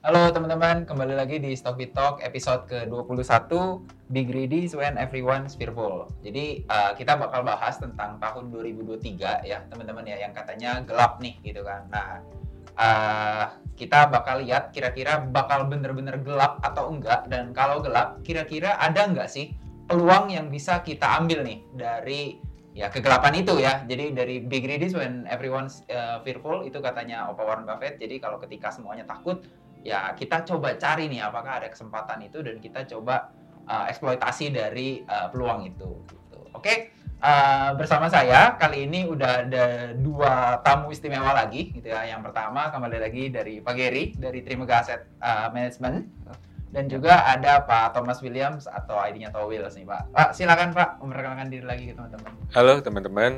Halo teman-teman, kembali lagi di Stockbit Talk episode ke-21 Big Greedy when everyone's fearful. Jadi uh, kita bakal bahas tentang tahun 2023 ya teman-teman ya yang katanya gelap nih gitu kan. Nah uh, kita bakal lihat kira-kira bakal bener-bener gelap atau enggak dan kalau gelap kira-kira ada enggak sih peluang yang bisa kita ambil nih dari ya kegelapan itu ya. Jadi dari big greedy when everyone's uh, fearful itu katanya Opa Warren Buffett. Jadi kalau ketika semuanya takut ya kita coba cari nih apakah ada kesempatan itu dan kita coba uh, eksploitasi dari uh, peluang itu gitu. Oke, okay? uh, bersama saya kali ini udah ada dua tamu istimewa lagi gitu ya. Yang pertama kembali lagi dari Pak Geri dari Trimega Asset uh, Management dan juga ada Pak Thomas Williams atau ID-nya Towils nih Pak. Pak silakan Pak memperkenalkan diri lagi ke teman-teman. Halo teman-teman,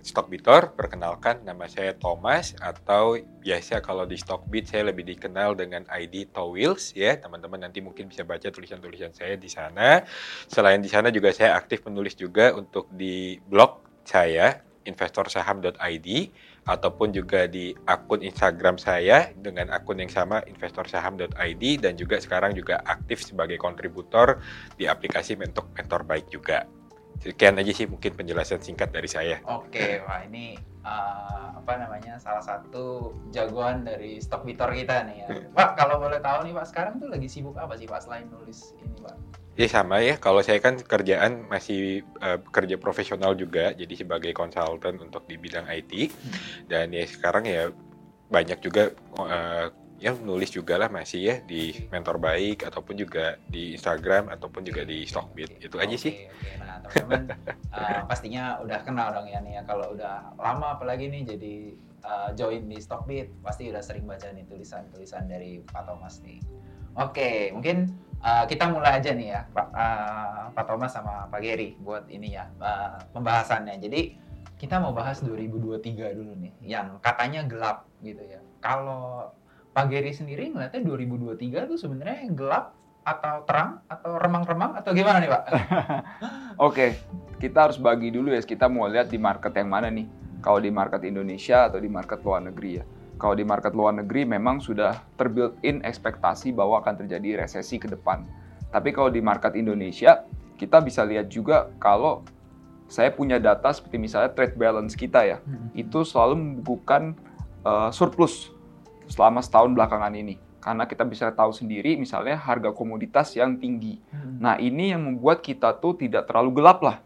Stockbitor, perkenalkan nama saya Thomas atau biasa kalau di Stockbit saya lebih dikenal dengan ID Towils ya. Teman-teman nanti mungkin bisa baca tulisan-tulisan saya di sana. Selain di sana juga saya aktif menulis juga untuk di blog saya investorsaham.id ataupun juga di akun Instagram saya dengan akun yang sama investorsaham.id dan juga sekarang juga aktif sebagai kontributor di aplikasi Mentor Mentor Baik juga. Sekian aja sih mungkin penjelasan singkat dari saya. Oke, wah ini uh, apa namanya salah satu jagoan dari stok kita nih ya. Pak, kalau boleh tahu nih Pak, sekarang tuh lagi sibuk apa sih Pak selain nulis ini Pak? Ya sama ya, kalau saya kan kerjaan masih uh, kerja profesional juga, jadi sebagai konsultan untuk di bidang IT. Dan ya sekarang ya banyak juga uh, yang nulis juga lah masih ya di mentor baik ataupun juga di Instagram ataupun juga di Stockbit itu aja sih. Oke, nah teman-teman uh, pastinya udah kenal dong ya nih ya kalau udah lama apalagi nih jadi uh, join di Stockbit pasti udah sering baca nih tulisan-tulisan dari Pak Thomas nih. Oke, mungkin uh, kita mulai aja nih ya Pak, uh, Pak Thomas sama Pak Gary buat ini ya uh, pembahasannya. Jadi kita mau bahas 2023 dulu nih yang katanya gelap gitu ya. Kalau Pak Gary sendiri ngeliatnya 2023 tuh sebenarnya gelap atau terang atau remang-remang atau gimana nih Pak? Oke, kita harus bagi dulu ya. Kita mau lihat di market yang mana nih. Kalau di market Indonesia atau di market luar negeri ya. Kalau di market luar negeri memang sudah terbuilt in ekspektasi bahwa akan terjadi resesi ke depan. Tapi kalau di market Indonesia, kita bisa lihat juga kalau saya punya data seperti misalnya trade balance kita ya, hmm. itu selalu membukukan uh, surplus selama setahun belakangan ini. Karena kita bisa tahu sendiri misalnya harga komoditas yang tinggi. Hmm. Nah ini yang membuat kita tuh tidak terlalu gelap lah.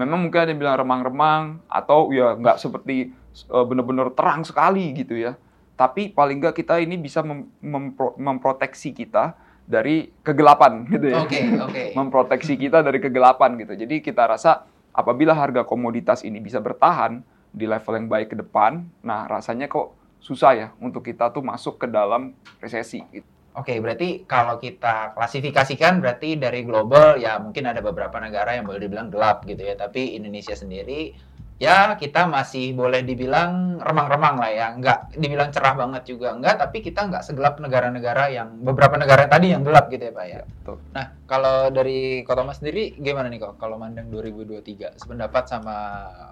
Memang mungkin ada yang bilang remang-remang atau ya nggak seperti uh, benar-benar terang sekali gitu ya. Tapi paling nggak kita ini bisa mem mempro memproteksi kita dari kegelapan gitu ya. Okay, okay. memproteksi kita dari kegelapan gitu. Jadi kita rasa apabila harga komoditas ini bisa bertahan di level yang baik ke depan, nah rasanya kok susah ya untuk kita tuh masuk ke dalam resesi. Gitu. Oke, berarti kalau kita klasifikasikan berarti dari global ya mungkin ada beberapa negara yang boleh dibilang gelap gitu ya, tapi Indonesia sendiri ya kita masih boleh dibilang remang-remang lah ya, nggak dibilang cerah banget juga enggak, tapi kita nggak segelap negara-negara yang beberapa negara tadi yang gelap gitu ya Pak ya. ya betul. Nah kalau dari Kota Mas sendiri gimana nih kok kalau mandang 2023 sependapat sama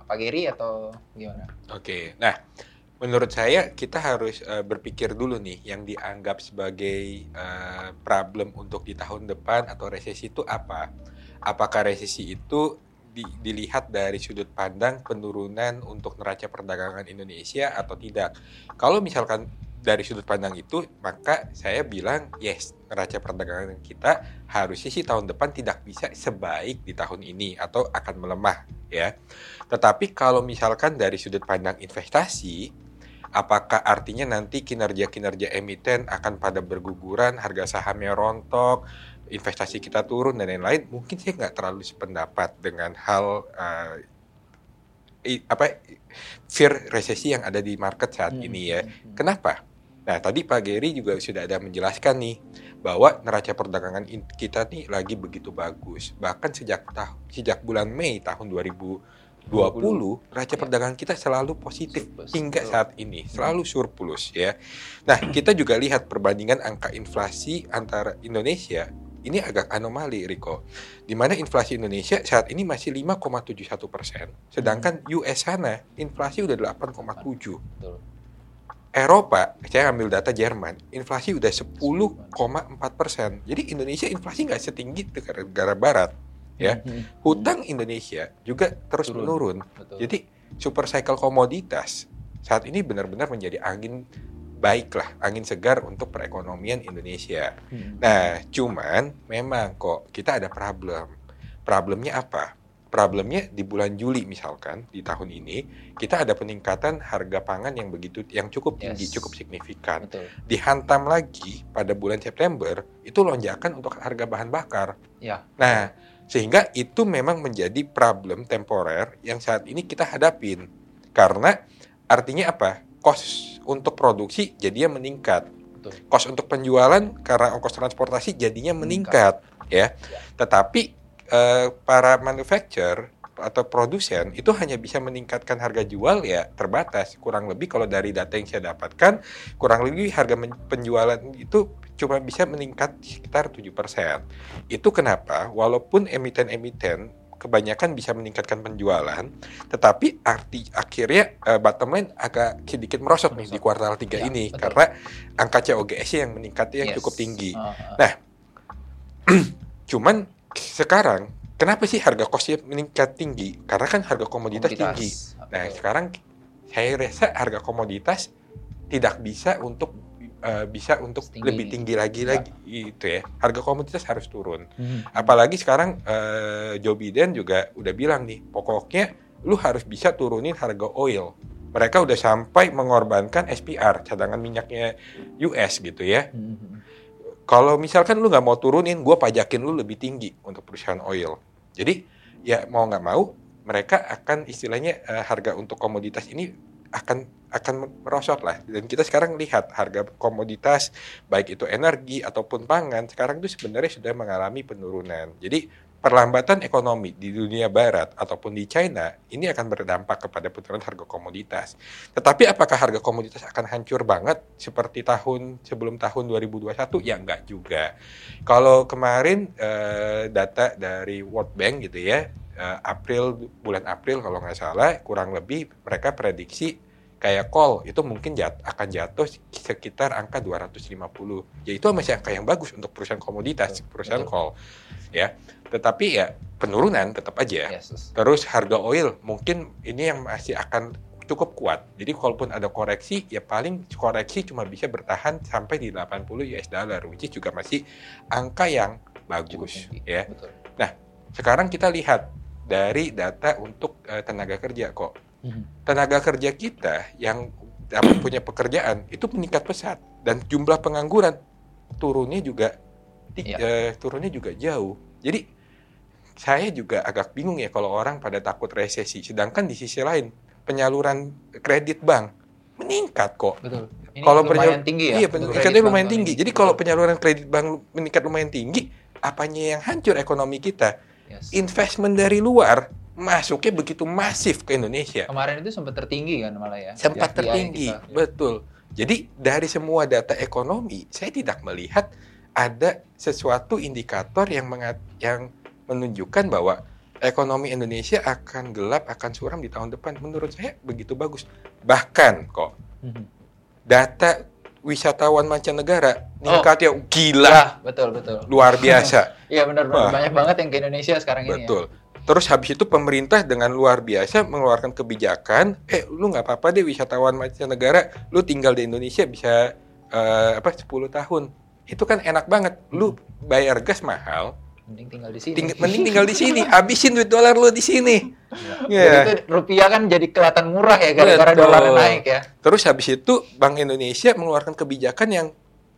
Pak Geri atau gimana? Oke, nah menurut saya kita harus uh, berpikir dulu nih yang dianggap sebagai uh, problem untuk di tahun depan atau resesi itu apa? Apakah resesi itu di, dilihat dari sudut pandang penurunan untuk neraca perdagangan Indonesia atau tidak? Kalau misalkan dari sudut pandang itu, maka saya bilang yes, neraca perdagangan kita harusnya sih tahun depan tidak bisa sebaik di tahun ini atau akan melemah ya. Tetapi kalau misalkan dari sudut pandang investasi, apakah artinya nanti kinerja-kinerja emiten akan pada berguguran, harga sahamnya rontok, investasi kita turun dan lain-lain? Mungkin saya nggak terlalu sependapat dengan hal uh, i, apa fear resesi yang ada di market saat hmm. ini ya. Hmm, hmm. Kenapa? Nah, tadi Pak Gary juga sudah ada menjelaskan nih bahwa neraca perdagangan kita nih lagi begitu bagus. Bahkan sejak tahun sejak bulan Mei tahun 2000 20 neraca perdagangan kita selalu positif surplus. hingga saat ini, selalu surplus ya. Nah, kita juga lihat perbandingan angka inflasi antara Indonesia ini agak anomali, Riko. Di mana inflasi Indonesia saat ini masih 5,71 persen, sedangkan US sana inflasi udah 8,7. Eropa, saya ambil data Jerman, inflasi udah 10,4 persen. Jadi Indonesia inflasi nggak setinggi negara-negara Barat, ya. Hmm. Hutang Indonesia juga terus Turun. menurun. Betul. Jadi super cycle komoditas saat ini benar-benar menjadi angin baik lah, angin segar untuk perekonomian Indonesia. Hmm. Nah, cuman memang kok kita ada problem. Problemnya apa? Problemnya di bulan Juli misalkan di tahun ini kita ada peningkatan harga pangan yang begitu yang cukup tinggi, Yes. cukup signifikan. Betul. Dihantam lagi pada bulan September itu lonjakan untuk harga bahan bakar. Ya. Nah, sehingga itu memang menjadi problem temporer yang saat ini kita hadapin. Karena artinya apa? Kos untuk produksi jadinya meningkat. Betul. Kos untuk penjualan karena ongkos transportasi jadinya meningkat, ya. Tetapi eh, para manufacturer atau produsen itu hanya bisa meningkatkan harga jual ya terbatas. Kurang lebih kalau dari data yang saya dapatkan, kurang lebih harga penjualan itu cuma bisa meningkat sekitar 7%. Itu kenapa walaupun emiten-emiten kebanyakan bisa meningkatkan penjualan, tetapi arti akhirnya eh, bottom line agak sedikit merosot nih di kuartal 3 Ya, ini betul. karena angka COGS yang meningkatnya yang Yes. cukup tinggi. Ah, ah. Nah, Cuman sekarang kenapa sih harga kosnya meningkat tinggi? Karena kan harga komoditas, tinggi. Nah, sekarang saya rasa harga komoditas tidak bisa untuk eh, bisa untuk Setinggi lebih ini. tinggi lagi Ya. lagi itu ya. Harga komoditas harus turun. Hmm. Apalagi sekarang eh, Joe Biden juga udah bilang nih, pokoknya lu harus bisa turunin harga oil. Mereka udah sampai mengorbankan SPR, cadangan minyaknya US gitu ya. Hmm. Kalau misalkan lu nggak mau turunin, gue pajakin lu lebih tinggi untuk perusahaan oil. Jadi ya mau nggak mau, mereka akan istilahnya eh, harga untuk komoditas ini akan akan merosot lah. Dan kita sekarang lihat harga komoditas baik itu energi ataupun pangan sekarang itu sebenarnya sudah mengalami penurunan. Jadi perlambatan ekonomi di dunia barat ataupun di China ini akan berdampak kepada penurunan harga komoditas. Tetapi apakah harga komoditas akan hancur banget seperti tahun sebelum tahun 2021? Ya enggak juga. Kalau kemarin eh, data dari World Bank gitu ya, eh, April bulan April kalau nggak salah kurang lebih mereka prediksi kayak call itu mungkin jat, akan jatuh sekitar angka 250. Ya itu masih angka yang bagus untuk perusahaan komoditas, Betul, perusahaan betul. call. Ya. Tetapi ya penurunan tetap aja. Yes. Terus harga oil mungkin ini yang masih akan cukup kuat. Jadi kalaupun ada koreksi, ya paling koreksi cuma bisa bertahan sampai di 80 US dollar, which is juga masih angka yang bagus. Ya, Betul. sekarang kita lihat dari data untuk eh, tenaga kerja kok. Hmm. Tenaga kerja kita yang punya pekerjaan itu meningkat pesat dan jumlah pengangguran turunnya juga Iya. eh, turunnya juga jauh. Jadi saya juga agak bingung ya kalau orang pada takut resesi. Sedangkan di sisi lain penyaluran kredit bank meningkat kok. Betul. Ini Kalau lumayan tinggi ya. Iya, lumayan tinggi. ini. Jadi kalau penyaluran kredit bank meningkat lumayan tinggi, apanya yang hancur ekonomi kita? Yes. Investment dari luar masuknya begitu masif ke Indonesia. Kemarin itu sempat tertinggi kan malah ya. Sempat tertinggi, kita. betul. Jadi dari semua data ekonomi, saya tidak melihat ada sesuatu indikator yang mengat- yang menunjukkan bahwa ekonomi Indonesia akan gelap, akan suram di tahun depan. Menurut saya begitu bagus. Bahkan kok Mhm. data wisatawan mancanegara Oh. meningkatnya gila, Ya, betul betul. luar biasa. Iya benar banyak banget yang ke Indonesia sekarang ini. ya. Betul. Terus habis itu pemerintah dengan luar biasa mengeluarkan kebijakan, eh lu nggak apa-apa deh wisatawan mancanegara, lu tinggal di Indonesia bisa eh, apa 10 tahun. Itu kan enak banget. Lu bayar gas mahal, Mending tinggal di sini. ting- mending tinggal di sini, habisin duit dolar lu di sini. Ya. itu rupiah kan jadi kelihatan murah ya gara-gara dolar naik ya. Terus habis itu Bank Indonesia mengeluarkan kebijakan yang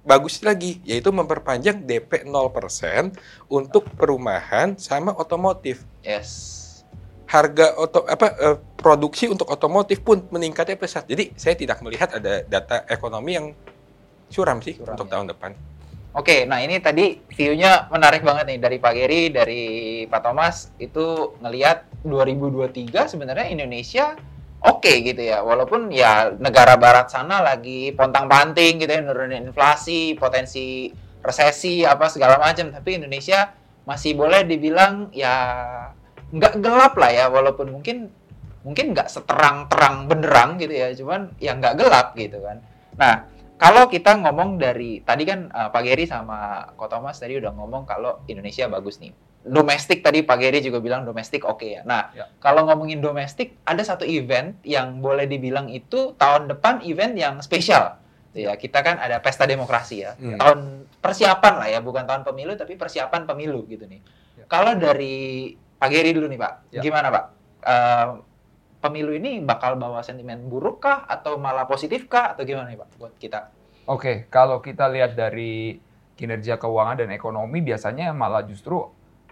bagus lagi, yaitu memperpanjang DP 0% untuk perumahan sama otomotif. Yes. harga oto apa eh, produksi untuk otomotif pun meningkatnya pesat. Jadi saya tidak melihat ada data ekonomi yang suram sih Suram, untuk ya. tahun depan. Oke, nah ini tadi view-nya menarik banget nih dari Pak Geri, dari Pak Thomas itu ngelihat 2023 sebenarnya Indonesia oke gitu ya. Walaupun ya negara barat sana lagi pontang-panting gitu ya nurunin inflasi, potensi resesi apa segala macam, tapi Indonesia masih boleh dibilang ya nggak gelap lah ya walaupun mungkin mungkin nggak seterang-terang benderang gitu ya, cuman ya nggak gelap gitu kan. Nah, kalau kita ngomong dari tadi kan uh, Pak Geri sama Ko Thomas tadi udah ngomong kalau Indonesia bagus nih. Domestik tadi Pak Geri juga bilang domestik oke ya. Nah, Ya. kalau ngomongin domestik ada satu event yang boleh dibilang itu tahun depan event yang spesial. Ya, kita kan ada pesta demokrasi ya. Hmm. Tahun persiapan lah ya, bukan tahun pemilu tapi persiapan pemilu gitu nih. Ya. Kalau dari Pak Geri dulu nih Pak, Ya. gimana Pak? Eh, pemilu ini bakal bawa sentimen buruk kah atau malah positif kah atau gimana nih Pak buat kita? Oke, kalau kita lihat dari kinerja keuangan dan ekonomi biasanya malah justru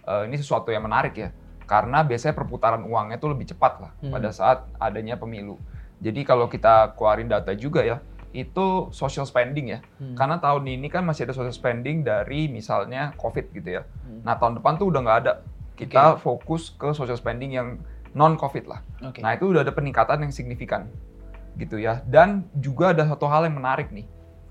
eh, ini sesuatu yang menarik ya. Karena biasanya perputaran uangnya itu lebih cepat lah Hmm. pada saat adanya pemilu. Jadi kalau kita keluarin data juga ya, itu social spending ya. Hmm. Karena tahun ini kan masih ada social spending dari misalnya COVID gitu ya. Hmm. Nah tahun depan tuh udah nggak ada. Kita fokus ke social spending yang non COVID lah. Oke. Nah itu udah ada peningkatan yang signifikan gitu ya. Dan juga ada satu hal yang menarik nih.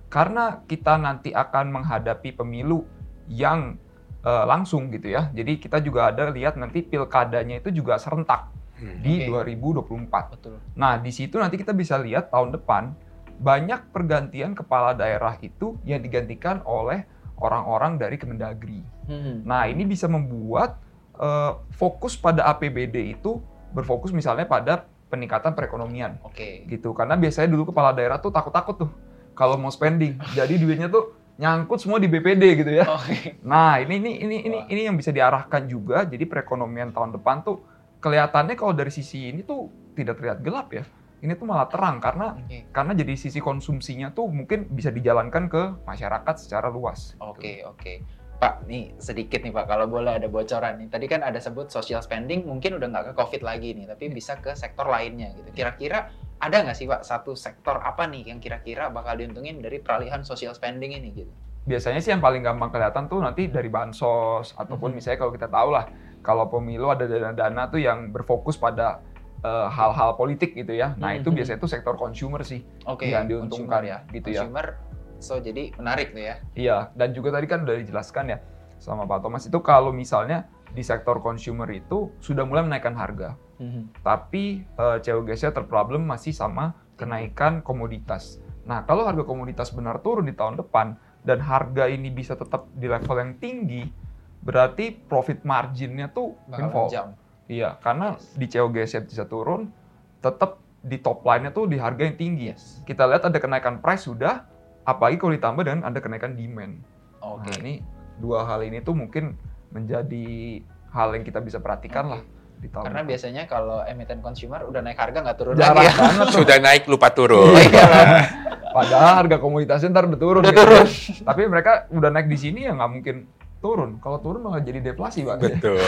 Karena kita nanti akan menghadapi pemilu yang eh, langsung gitu ya. Jadi kita juga ada lihat nanti pilkadanya itu juga serentak Hmm. di Oke. 2024. Betul. Nah, di situ nanti kita bisa lihat tahun depan banyak pergantian kepala daerah itu yang digantikan oleh orang-orang dari Kemendagri. Hmm. Nah, ini bisa membuat eh, fokus pada APBD itu berfokus misalnya pada peningkatan perekonomian Oke. gitu. Karena biasanya dulu kepala daerah tuh takut-takut tuh kalau mau spending. Jadi duitnya tuh nyangkut semua di BPD gitu ya. Oke. Nah, ini ini ini ini ini yang bisa diarahkan juga. Jadi perekonomian tahun depan tuh kelihatannya kalau dari sisi ini tuh tidak terlihat gelap ya. Ini tuh malah terang karena Oke. karena jadi sisi konsumsinya tuh mungkin bisa dijalankan ke masyarakat secara luas. Oke, oke. Pak, nih sedikit nih Pak, kalau boleh ada bocoran nih. Tadi kan ada sebut social spending, mungkin udah nggak ke COVID lagi nih, tapi bisa ke sektor lainnya gitu. Kira-kira ada nggak sih Pak satu sektor apa nih yang kira-kira bakal diuntungin dari peralihan social spending ini gitu? Biasanya sih yang paling gampang kelihatan tuh nanti dari bansos ataupun Mhm. misalnya kalau kita tahu lah kalau pemilu ada dana-dana tuh yang berfokus pada eh, hal-hal politik gitu ya. Nah, itu Mhm. biasanya tuh sektor consumer sih. Oke, Yang diuntungkan consumer ya, gitu ya. Consumer, so jadi menarik tuh ya. Iya, dan juga tadi kan udah dijelaskan ya sama Pak Thomas itu kalau misalnya di sektor consumer itu sudah mulai menaikkan harga, tapi eh, COGS-nya terproblem masih sama kenaikan komoditas. Nah, kalau harga komoditas benar turun di tahun depan dan harga ini bisa tetap di level yang tinggi, berarti profit marginnya tuh jam. Iya, karena Yes. di COGS-nya bisa turun, tetap di top line-nya tuh di harga yang tinggi. Yes. Kita lihat ada kenaikan price sudah, apalagi kalau ditambah dengan ada kenaikan demand. Oke. Nah, ini dua hal ini tuh mungkin menjadi hal yang kita bisa perhatikan lah di tahun Karena depan. biasanya kalau emiten consumer udah naik harga nggak turun Jarang lagi ya. Sudah naik lupa turun. Iya. Padahal harga komoditasnya ntar udah turun. Udah gitu. turun. Tapi mereka udah naik di sini ya nggak mungkin turun. Kalau turun malah jadi deflasi pak. Betul.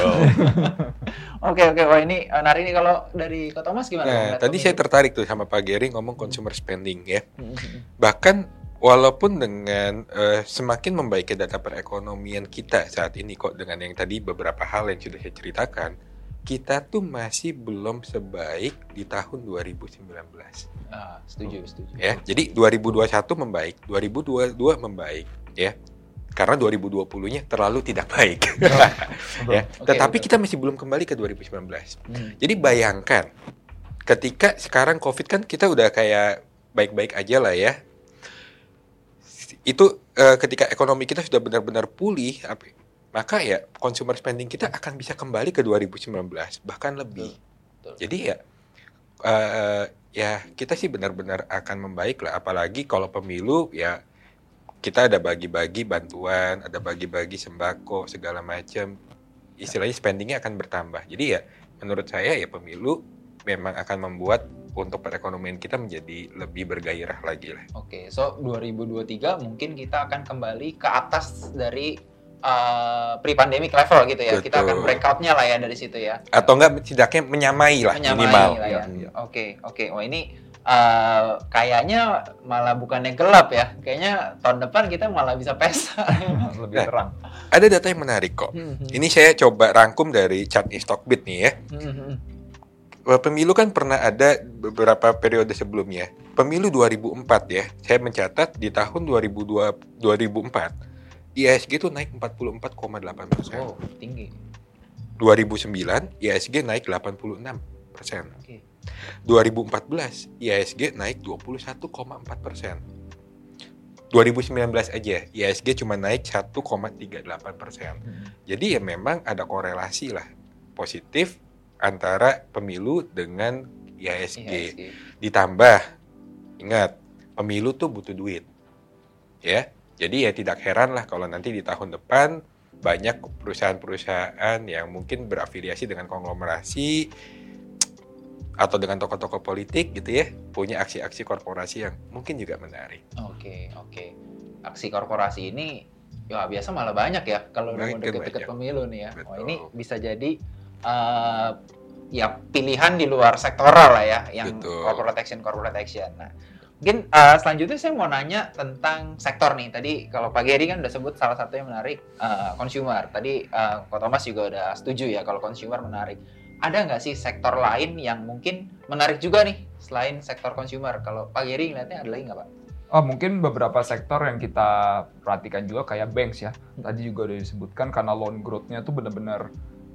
Oke oke, wah ini eh, menarik nih kalau dari Kak Thomas gimana? Nah, tadi saya tertarik tuh sama Pak Geri ngomong consumer spending ya. Hmm, hmm, hmm. Bahkan walaupun dengan eh, semakin membaiknya data perekonomian kita saat ini kok dengan yang tadi beberapa hal yang sudah saya ceritakan, kita tuh masih belum sebaik di tahun 2019 Ah, setuju setuju. ya. Jadi 2021 membaik, 2022 membaik ya. Karena 2020-nya terlalu tidak baik. ya. Tetapi kita masih belum kembali ke 2019. Hmm. Jadi bayangkan ketika sekarang COVID kan kita udah kayak baik-baik aja lah ya. Itu eh, ketika ekonomi kita sudah benar-benar pulih, apa- maka ya consumer spending kita akan bisa kembali ke 2019 bahkan lebih. Betul. Jadi ya eh, ya kita sih benar-benar akan membaik lah. Apalagi kalau pemilu ya kita ada bagi-bagi bantuan, ada bagi-bagi sembako segala macam. Istilahnya spendingnya akan bertambah. Jadi ya menurut saya ya pemilu memang akan membuat untuk perekonomian kita menjadi lebih bergairah lagi lah. Oke, so 2023 mungkin kita akan kembali ke atas dari uh, pre-pandemic level gitu ya. Kita akan Betul. breakout-nya lah ya dari situ ya. Atau enggak setidaknya menyamai lah Menyamai minimal. lah ya. Hmm. Oke, oke. Wah ini uh, kayaknya malah bukannya gelap ya. Kayaknya tahun depan kita malah bisa pesta. Lebih Nah. terang. Ada data yang menarik kok. Ini saya coba rangkum dari chart Stockbit nih ya. Eh, Pemilu kan pernah ada beberapa periode sebelumnya. Pemilu 2004 ya, saya mencatat di tahun 2002, 2004 ISG itu naik 44,8 persen. Oh, tinggi. 2009 ISG naik 86 persen. Oke. 2014 ISG naik 21,4 persen. 2019 aja IHSG cuma naik 1,38 persen. Hmm. Jadi ya memang ada korelasi lah positif antara pemilu dengan IHSG. IHSG. Ditambah ingat pemilu tuh butuh duit, ya. Jadi ya tidak heran lah kalau nanti di tahun depan banyak perusahaan-perusahaan yang mungkin berafiliasi dengan konglomerasi atau dengan tokoh-tokoh politik gitu ya punya aksi-aksi korporasi yang mungkin juga menarik. Oke, oke. Aksi korporasi ini ya biasa malah banyak ya kalau udah deket-deket pemilu nih ya. Oh, Betul. ini bisa jadi eh, ya pilihan di luar sektoral lah ya, yang Betul. corporate action, corporate action. Nah, mungkin eh, selanjutnya saya mau nanya tentang sektor nih. Tadi kalau Pak Geri kan udah sebut salah satu yang menarik eh, consumer. Tadi eh, Ko Thomas juga udah setuju ya kalau consumer menarik. Ada nggak sih sektor lain yang mungkin menarik juga nih selain sektor consumer? Kalau Pak Geri ngeliatnya ada lagi nggak Pak? Oh, mungkin beberapa sektor yang kita perhatikan juga kayak banks ya. Tadi juga udah disebutkan karena loan growth-nya tuh benar-benar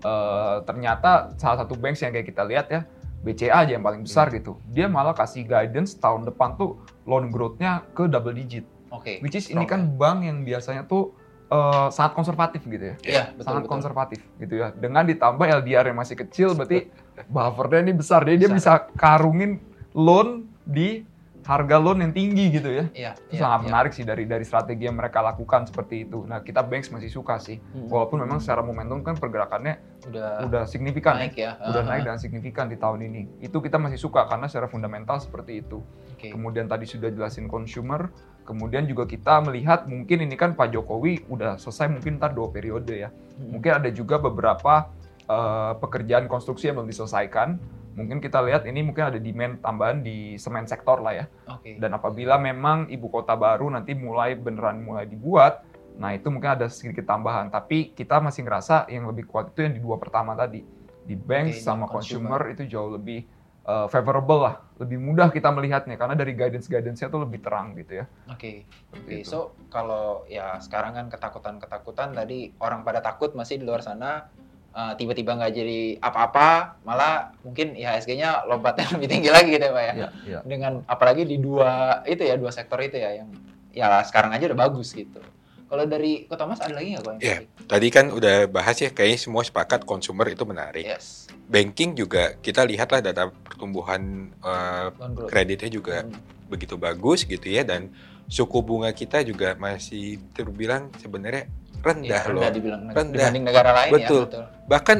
eh, ternyata salah satu banks yang kayak kita lihat ya, BCA aja yang paling besar gitu. Dia malah kasih guidance tahun depan tuh loan growth-nya ke double digit. Oke. Which is ini strong kan bank yang biasanya tuh eh, sangat konservatif gitu ya. Iya, betul sangat betul. konservatif gitu ya. Dengan ditambah LDR yang masih kecil berarti buffernya ini besar. Jadi dia Besar. bisa karungin loan di harga loan yang tinggi gitu ya. Iya, Itu iya, sangat iya. menarik sih dari dari strategi yang mereka lakukan seperti itu. Nah, kita banks masih suka sih. Hmm. Walaupun memang secara momentum kan pergerakannya udah, udah signifikan naik ya. ya. Udah Ah, naik dan signifikan di tahun ini. Itu kita masih suka karena secara fundamental seperti itu. Oke. Kemudian tadi sudah jelasin consumer, kemudian juga kita melihat mungkin ini kan Pak Jokowi udah selesai mungkin ntar dua periode ya. Hmm. Mungkin ada juga beberapa eh, pekerjaan konstruksi yang belum diselesaikan. Mungkin kita lihat ini mungkin ada demand tambahan di semen sektor lah ya. Oke. Dan apabila memang ibu kota baru nanti mulai beneran mulai dibuat, nah itu mungkin ada sedikit tambahan. Tapi kita masih ngerasa yang lebih kuat itu yang di dua pertama tadi. Di bank Oke, sama consumer itu jauh lebih eh, favorable lah. Lebih mudah kita melihatnya karena dari guidance-guidance-nya tuh lebih terang gitu ya. Oke. Oke, itu. so kalau ya sekarang kan ketakutan-ketakutan tadi orang pada takut masih di luar sana eh, tiba-tiba nggak jadi apa-apa, malah mungkin IHSG-nya lompatnya lebih tinggi lagi gitu ya Pak ya. Iya, iya. Dengan apalagi di dua itu ya dua sektor itu ya yang ya sekarang aja udah bagus gitu. Kalau dari Kota Mas ada lagi nggak yang Iya. Tadi kan udah bahas ya, kayaknya semua sepakat consumer itu menarik. Yes. Banking juga kita lihatlah data pertumbuhan eh, growth. kreditnya juga Hmm. begitu bagus gitu ya dan suku bunga kita juga masih terbilang sebenarnya rendah Iya, loh. rendah dibilang Rendah. dibanding negara lain Betul. ya. Betul. Bahkan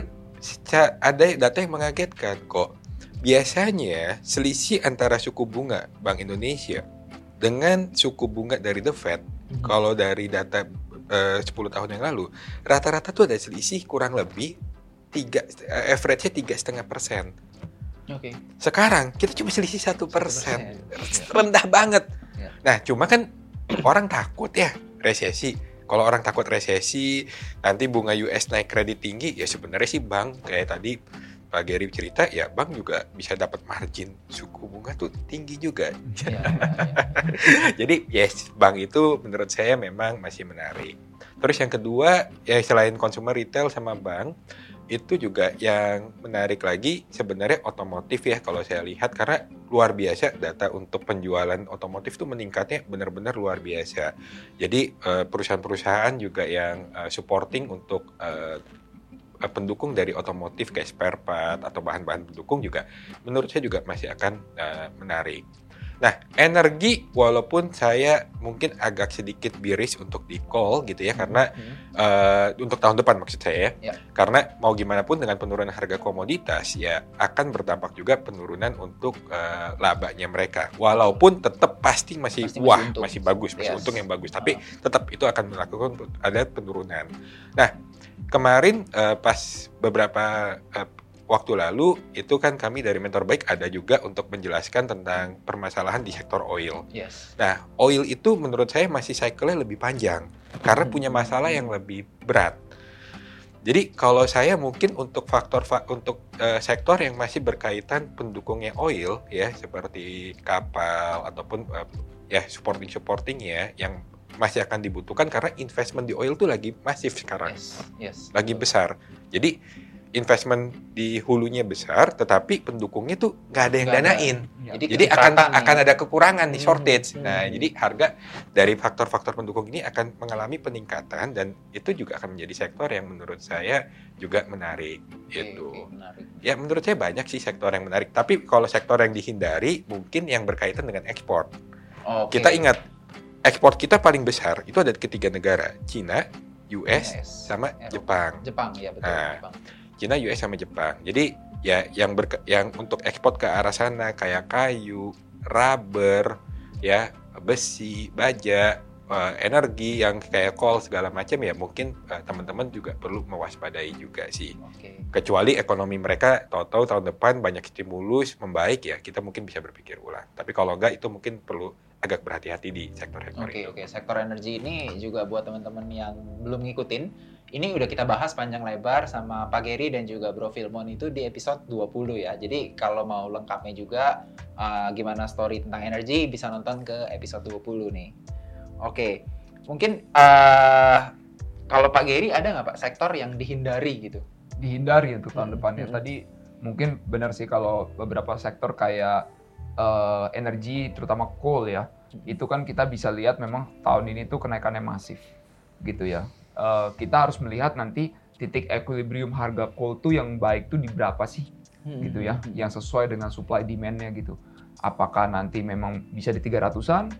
ada data yang mengagetkan kok. Biasanya selisih antara suku bunga Bank Indonesia dengan suku bunga dari The Fed, Hmm. kalau dari data eh, 10 tahun yang lalu, rata-rata tuh ada selisih kurang lebih tiga, eh, average-nya tiga setengah persen. Oke. Sekarang kita cuma selisih satu persen, 1%. rendah banget. Ya. Nah, cuma kan orang takut ya resesi. Kalau orang takut resesi, nanti bunga US naik kredit tinggi, ya sebenarnya sih bank kayak tadi Pak Gary cerita, ya bank juga bisa dapat margin suku bunga tuh tinggi juga. Iya, iya. Jadi yes, bank itu menurut saya memang masih menarik. Terus yang kedua, ya selain consumer retail sama bank, itu juga yang menarik lagi sebenarnya otomotif ya kalau saya lihat karena luar biasa data untuk penjualan otomotif tuh meningkatnya benar-benar luar biasa. Jadi eh, perusahaan-perusahaan juga yang eh, supporting untuk eh, pendukung dari otomotif kayak spare part atau bahan-bahan pendukung juga menurut saya juga masih akan menarik. Nah, energi walaupun saya mungkin agak sedikit biris untuk di call gitu ya karena Hmm. eh, untuk tahun depan maksud saya ya. Ya. Karena mau gimana pun dengan penurunan harga komoditas ya akan berdampak juga penurunan untuk eh, labanya mereka. Walaupun tetap pasti masih Pasti masih wah, untung. masih bagus, masih Yes. untung yang bagus, tapi Ah. tetap itu akan melakukan ada penurunan. Nah, kemarin eh, pas beberapa eh, waktu lalu itu kan kami dari Mentor Baik ada juga untuk menjelaskan tentang permasalahan di sektor oil. Yes. Nah, oil itu menurut saya masih cycle-nya lebih panjang karena punya masalah yang lebih berat. Jadi kalau saya mungkin untuk faktor fa- untuk eh, sektor yang masih berkaitan pendukungnya oil ya seperti kapal ataupun eh, ya supporting supporting ya yang masih akan dibutuhkan karena investment di oil tuh lagi masif sekarang Yes. Yes. lagi besar. Jadi investment di hulunya besar, tetapi pendukungnya tuh nggak ada yang ada. danain. Ya. Jadi, Jadi akan nih. akan ada kekurangan nih Hmm, shortage. hmm. Nah, jadi harga dari faktor-faktor pendukung ini akan mengalami peningkatan dan itu juga akan menjadi sektor yang menurut saya juga menarik gitu. menarik. Ya menurut saya banyak sih sektor yang menarik. Tapi kalau sektor yang dihindari mungkin yang berkaitan dengan ekspor. Oke. Kita ingat ekspor kita paling besar itu ada ketiga negara, Cina, US, US, sama Eropa. Jepang. Jepang ya betul. Nah, Jepang. Cina, US sama Jepang. Jadi ya yang berke- yang untuk ekspor ke arah sana kayak kayu, rubber, ya besi, baja, eh, energi yang kayak coal segala macam ya mungkin eh, teman-teman juga perlu mewaspadai juga sih. Oke. Kecuali ekonomi mereka tahu-tahu tahun depan banyak stimulus membaik ya kita mungkin bisa berpikir ulang. Tapi kalau enggak itu mungkin perlu agak berhati-hati di sektor-sektor Oke itu. oke sektor energi ini juga buat teman-teman yang belum ngikutin ini udah kita bahas panjang lebar sama Pak Geri dan juga Bro Filmon itu di episode 20 ya. Jadi kalau mau lengkapnya juga uh, gimana story tentang energi bisa nonton ke episode 20 nih. Oke. Mungkin uh, kalau Pak Geri ada nggak Pak sektor yang dihindari gitu? dihindari untuk tahun Hmm, depannya. hmm. Tadi mungkin benar sih kalau beberapa sektor kayak eh, energi, terutama coal ya, Hmm. itu kan kita bisa lihat memang tahun ini tuh kenaikannya masif, gitu ya. Eh, kita harus melihat nanti titik equilibrium harga coal tuh yang baik tuh di berapa sih, gitu ya, Hmm. yang sesuai dengan supply demand-nya gitu. Apakah nanti memang bisa di 300-an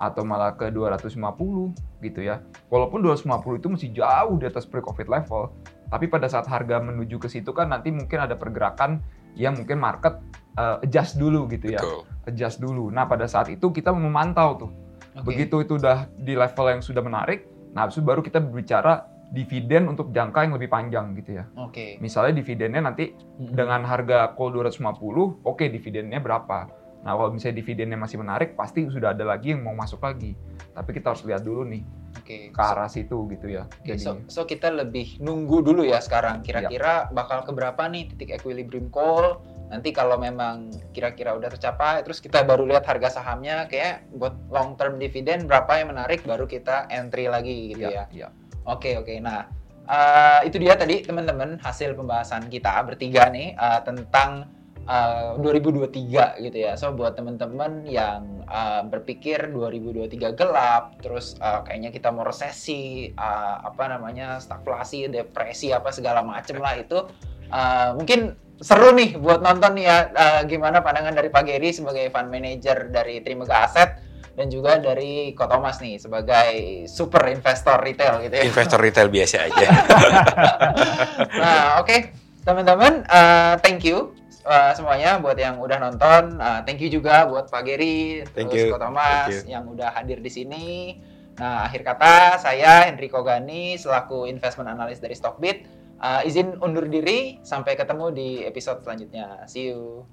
atau malah ke 250 gitu ya. Walaupun 250 itu masih jauh di atas pre-covid level, tapi pada saat harga menuju ke situ kan nanti mungkin ada pergerakan yang mungkin market uh, adjust dulu gitu ya. Betul. Adjust dulu. Nah, pada saat itu kita memantau tuh. Oke. Begitu itu udah di level yang sudah menarik, nah habis itu baru kita berbicara dividen untuk jangka yang lebih panjang gitu ya. Oke. Misalnya dividennya nanti Hmm. dengan harga call 250, oke dividennya berapa? Nah, kalau misalnya dividennya masih menarik, pasti sudah ada lagi yang mau masuk lagi. Tapi kita harus lihat dulu nih Oke. ke arah situ gitu ya. Oke, so, so kita lebih nunggu dulu ya sekarang. Kira-kira bakal keberapa nih titik equilibrium call? Nanti kalau memang kira-kira udah tercapai, terus kita baru lihat harga sahamnya kayak buat long term dividend berapa yang menarik, baru kita entry lagi gitu ya. Iya, iya. Oke oke. Nah eh, itu dia tadi teman-teman hasil pembahasan kita bertiga nih eh, tentang eh, 2023 gitu ya. So buat teman-teman yang eh, berpikir 2023 gelap, terus eh, kayaknya kita mau resesi, eh, apa namanya stagflasi, depresi apa segala macem lah itu eh, mungkin seru nih buat nonton ya eh, gimana pandangan dari Pak Geri sebagai fund manager dari Trimega Asset dan juga dari Ko Thomas nih sebagai super investor retail gitu ya. Investor retail biasa aja. Nah, oke, teman-teman, uh, thank you uh, semuanya buat yang udah nonton. Uh, thank you juga buat Pak Geri, Thank terus you, Ko Thomas thank you. yang udah hadir di sini. Nah, akhir kata saya Henry Kogani selaku investment analyst dari Stockbit uh, izin undur diri sampai ketemu di episode selanjutnya. See you.